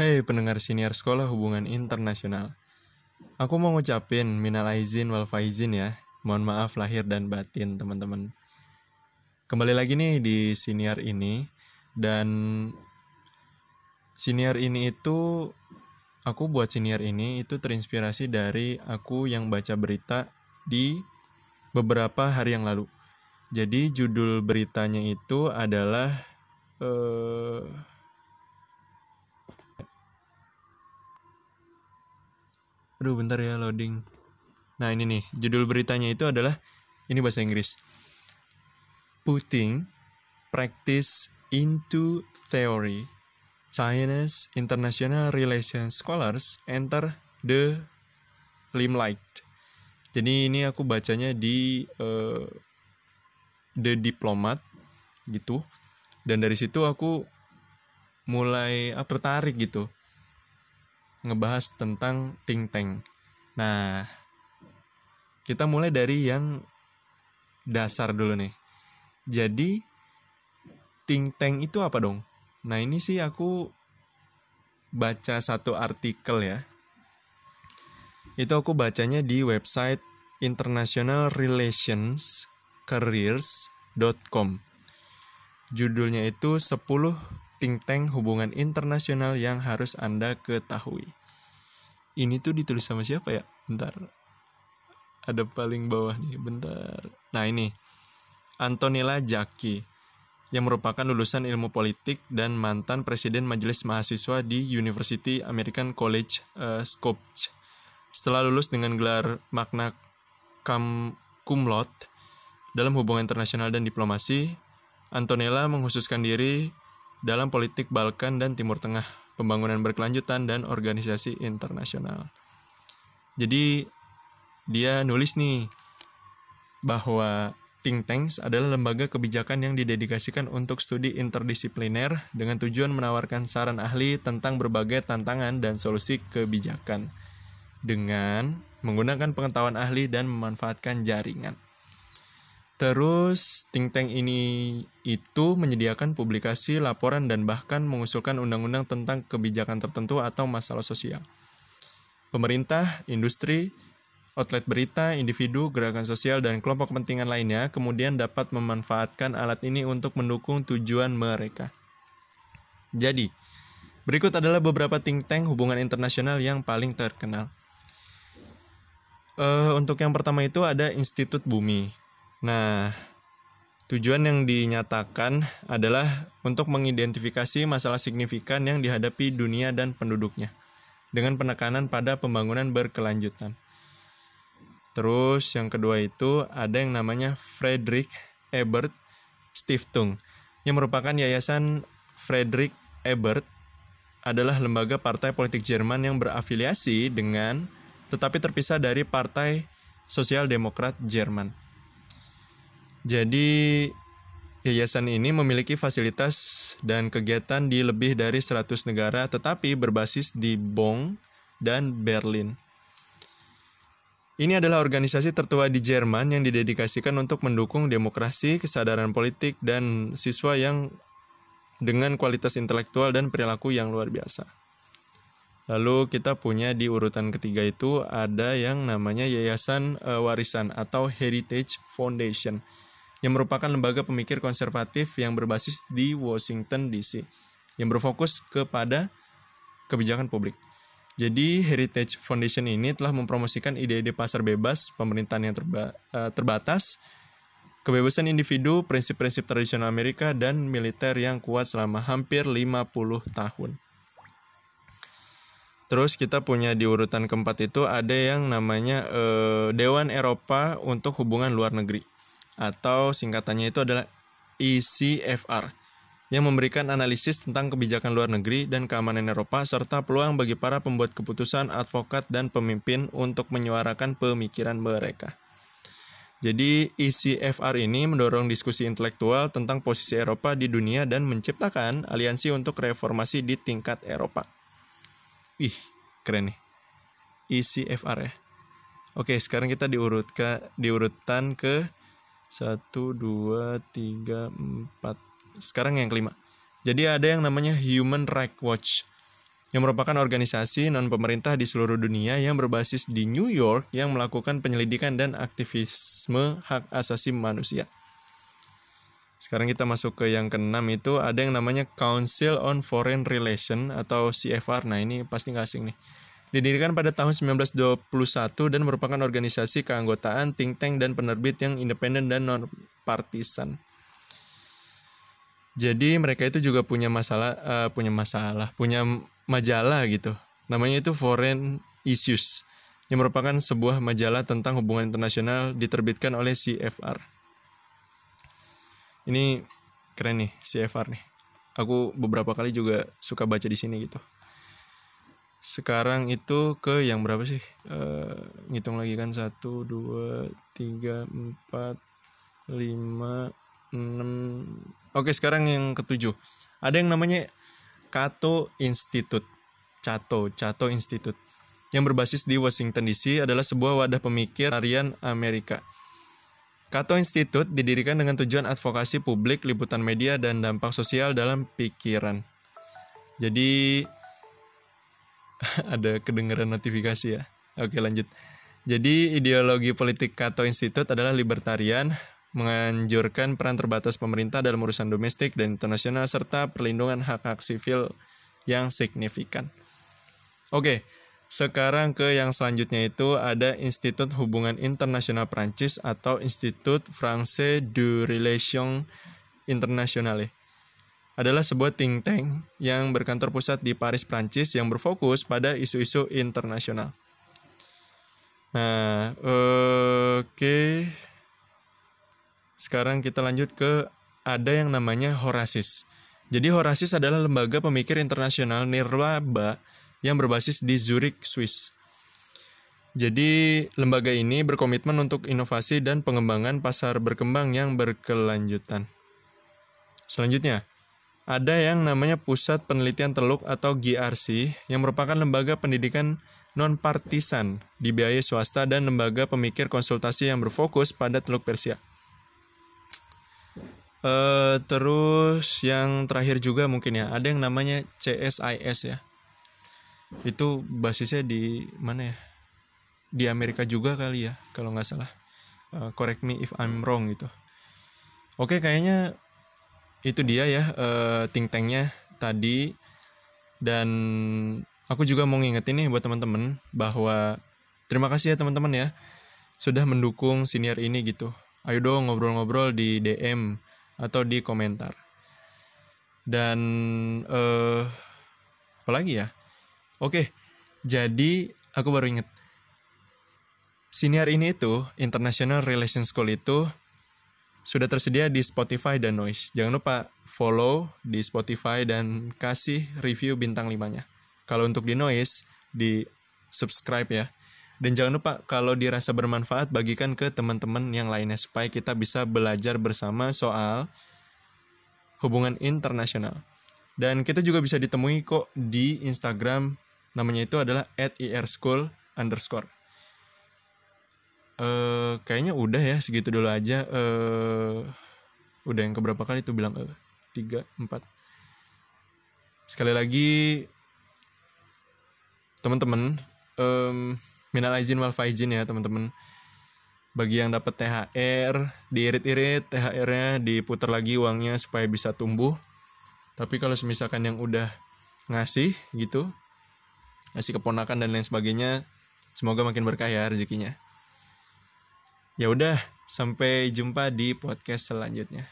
Hei pendengar senior sekolah hubungan internasional. Aku mau ngucapin minal aizin wal faizin ya. Mohon maaf lahir dan batin teman-teman. Kembali lagi nih di senior ini dan senior ini itu aku buat senior ini itu terinspirasi dari aku yang baca berita di beberapa hari yang lalu. Jadi judul beritanya itu adalah eh, Aduh bentar ya loading. Nah ini nih judul beritanya itu adalah ini bahasa Inggris. Putting practice into theory. China's international relations scholars enter the limelight. Jadi ini aku bacanya di uh, The Diplomat gitu. Dan dari situ aku mulai ah, tertarik gitu ngebahas tentang think tank. Nah, kita mulai dari yang dasar dulu nih. Jadi think tank itu apa dong? Nah, ini sih aku baca satu artikel ya. Itu aku bacanya di website International Relations Careers.com. Judulnya itu 10 think tank hubungan internasional yang harus Anda ketahui. Ini tuh ditulis sama siapa ya? Bentar. Ada paling bawah nih, bentar. Nah ini, Antonella Jaki, yang merupakan lulusan ilmu politik dan mantan presiden majelis mahasiswa di University American College uh, Skopje. Setelah lulus dengan gelar magna cum, laude dalam hubungan internasional dan diplomasi, Antonella menghususkan diri dalam politik Balkan dan Timur Tengah, pembangunan berkelanjutan dan organisasi internasional. Jadi dia nulis nih bahwa think tanks adalah lembaga kebijakan yang didedikasikan untuk studi interdisipliner dengan tujuan menawarkan saran ahli tentang berbagai tantangan dan solusi kebijakan dengan menggunakan pengetahuan ahli dan memanfaatkan jaringan. Terus think tank ini itu menyediakan publikasi, laporan, dan bahkan mengusulkan undang-undang tentang kebijakan tertentu atau masalah sosial. Pemerintah, industri, outlet berita, individu, gerakan sosial, dan kelompok kepentingan lainnya kemudian dapat memanfaatkan alat ini untuk mendukung tujuan mereka. Jadi, berikut adalah beberapa think tank hubungan internasional yang paling terkenal. Uh, untuk yang pertama itu ada Institut Bumi. Nah, tujuan yang dinyatakan adalah untuk mengidentifikasi masalah signifikan yang dihadapi dunia dan penduduknya dengan penekanan pada pembangunan berkelanjutan. Terus yang kedua itu ada yang namanya Friedrich Ebert Stiftung yang merupakan yayasan Friedrich Ebert adalah lembaga partai politik Jerman yang berafiliasi dengan tetapi terpisah dari Partai Sosial Demokrat Jerman. Jadi yayasan ini memiliki fasilitas dan kegiatan di lebih dari 100 negara tetapi berbasis di Bonn dan Berlin. Ini adalah organisasi tertua di Jerman yang didedikasikan untuk mendukung demokrasi, kesadaran politik, dan siswa yang dengan kualitas intelektual dan perilaku yang luar biasa. Lalu kita punya di urutan ketiga itu ada yang namanya Yayasan uh, Warisan atau Heritage Foundation yang merupakan lembaga pemikir konservatif yang berbasis di Washington DC, yang berfokus kepada kebijakan publik. Jadi Heritage Foundation ini telah mempromosikan ide-ide pasar bebas, pemerintahan yang terba eh, terbatas, kebebasan individu, prinsip-prinsip tradisional Amerika, dan militer yang kuat selama hampir 50 tahun. Terus kita punya di urutan keempat itu ada yang namanya eh, Dewan Eropa untuk Hubungan Luar Negeri atau singkatannya itu adalah ECFR yang memberikan analisis tentang kebijakan luar negeri dan keamanan Eropa serta peluang bagi para pembuat keputusan, advokat, dan pemimpin untuk menyuarakan pemikiran mereka. Jadi ECFR ini mendorong diskusi intelektual tentang posisi Eropa di dunia dan menciptakan aliansi untuk reformasi di tingkat Eropa. Ih, keren nih. ECFR ya. Oke, sekarang kita diurutkan diurutan ke satu dua tiga empat sekarang yang kelima jadi ada yang namanya Human Rights Watch yang merupakan organisasi non-pemerintah di seluruh dunia yang berbasis di New York yang melakukan penyelidikan dan aktivisme hak asasi manusia. Sekarang kita masuk ke yang keenam itu ada yang namanya Council on Foreign Relations atau CFR. Nah ini pasti nggak asing nih. Didirikan pada tahun 1921 dan merupakan organisasi keanggotaan think tank dan penerbit yang independen dan non-partisan. Jadi mereka itu juga punya masalah, uh, punya masalah, punya majalah gitu. Namanya itu Foreign Issues yang merupakan sebuah majalah tentang hubungan internasional diterbitkan oleh CFR. Ini keren nih CFR nih. Aku beberapa kali juga suka baca di sini gitu. Sekarang itu ke yang berapa sih? Uh, ngitung lagi kan satu, dua, tiga, empat, lima, enam. Oke sekarang yang ketujuh. Ada yang namanya Cato Institute. Cato, Cato Institute. Yang berbasis di Washington DC adalah sebuah wadah pemikir harian Amerika. Cato Institute didirikan dengan tujuan advokasi publik, liputan media, dan dampak sosial dalam pikiran. Jadi, ada kedengaran notifikasi ya. Oke lanjut. Jadi ideologi politik Cato Institute adalah libertarian, menganjurkan peran terbatas pemerintah dalam urusan domestik dan internasional serta perlindungan hak-hak sivil yang signifikan. Oke, sekarang ke yang selanjutnya itu ada Institut Hubungan Internasional Prancis atau Institut Français de Relations Internationales. Adalah sebuah think tank yang berkantor pusat di Paris, Prancis yang berfokus pada isu-isu internasional. Nah, oke. Okay sekarang kita lanjut ke ada yang namanya Horasis. Jadi Horasis adalah lembaga pemikir internasional nirlaba yang berbasis di Zurich, Swiss. Jadi lembaga ini berkomitmen untuk inovasi dan pengembangan pasar berkembang yang berkelanjutan. Selanjutnya, ada yang namanya Pusat Penelitian Teluk atau GRC yang merupakan lembaga pendidikan non-partisan dibiayai swasta dan lembaga pemikir konsultasi yang berfokus pada Teluk Persia. Uh, terus yang terakhir juga mungkin ya ada yang namanya CSIS ya. Itu basisnya di mana ya? Di Amerika juga kali ya kalau nggak salah. Uh, correct me if I'm wrong gitu. Oke kayaknya itu dia ya uh, think tanknya tadi dan aku juga mau ngingetin nih buat teman-teman bahwa terima kasih ya teman-teman ya sudah mendukung senior ini gitu ayo dong ngobrol-ngobrol di DM atau di komentar. Dan uh, apa lagi ya? Oke, jadi aku baru inget. Siniar ini itu, International Relations School itu sudah tersedia di Spotify dan Noise. Jangan lupa follow di Spotify dan kasih review bintang 5-nya. Kalau untuk di Noise, di subscribe ya. Dan jangan lupa kalau dirasa bermanfaat bagikan ke teman-teman yang lainnya supaya kita bisa belajar bersama soal hubungan internasional. Dan kita juga bisa ditemui kok di Instagram namanya itu adalah @irschool. Uh, kayaknya udah ya segitu dulu aja. Uh, udah yang keberapa kali itu bilang uh, tiga empat. Sekali lagi teman-teman um, minal izin wal faizin ya teman-teman bagi yang dapat THR diirit-irit THR-nya diputar lagi uangnya supaya bisa tumbuh tapi kalau misalkan yang udah ngasih gitu ngasih keponakan dan lain sebagainya semoga makin berkah ya rezekinya ya udah sampai jumpa di podcast selanjutnya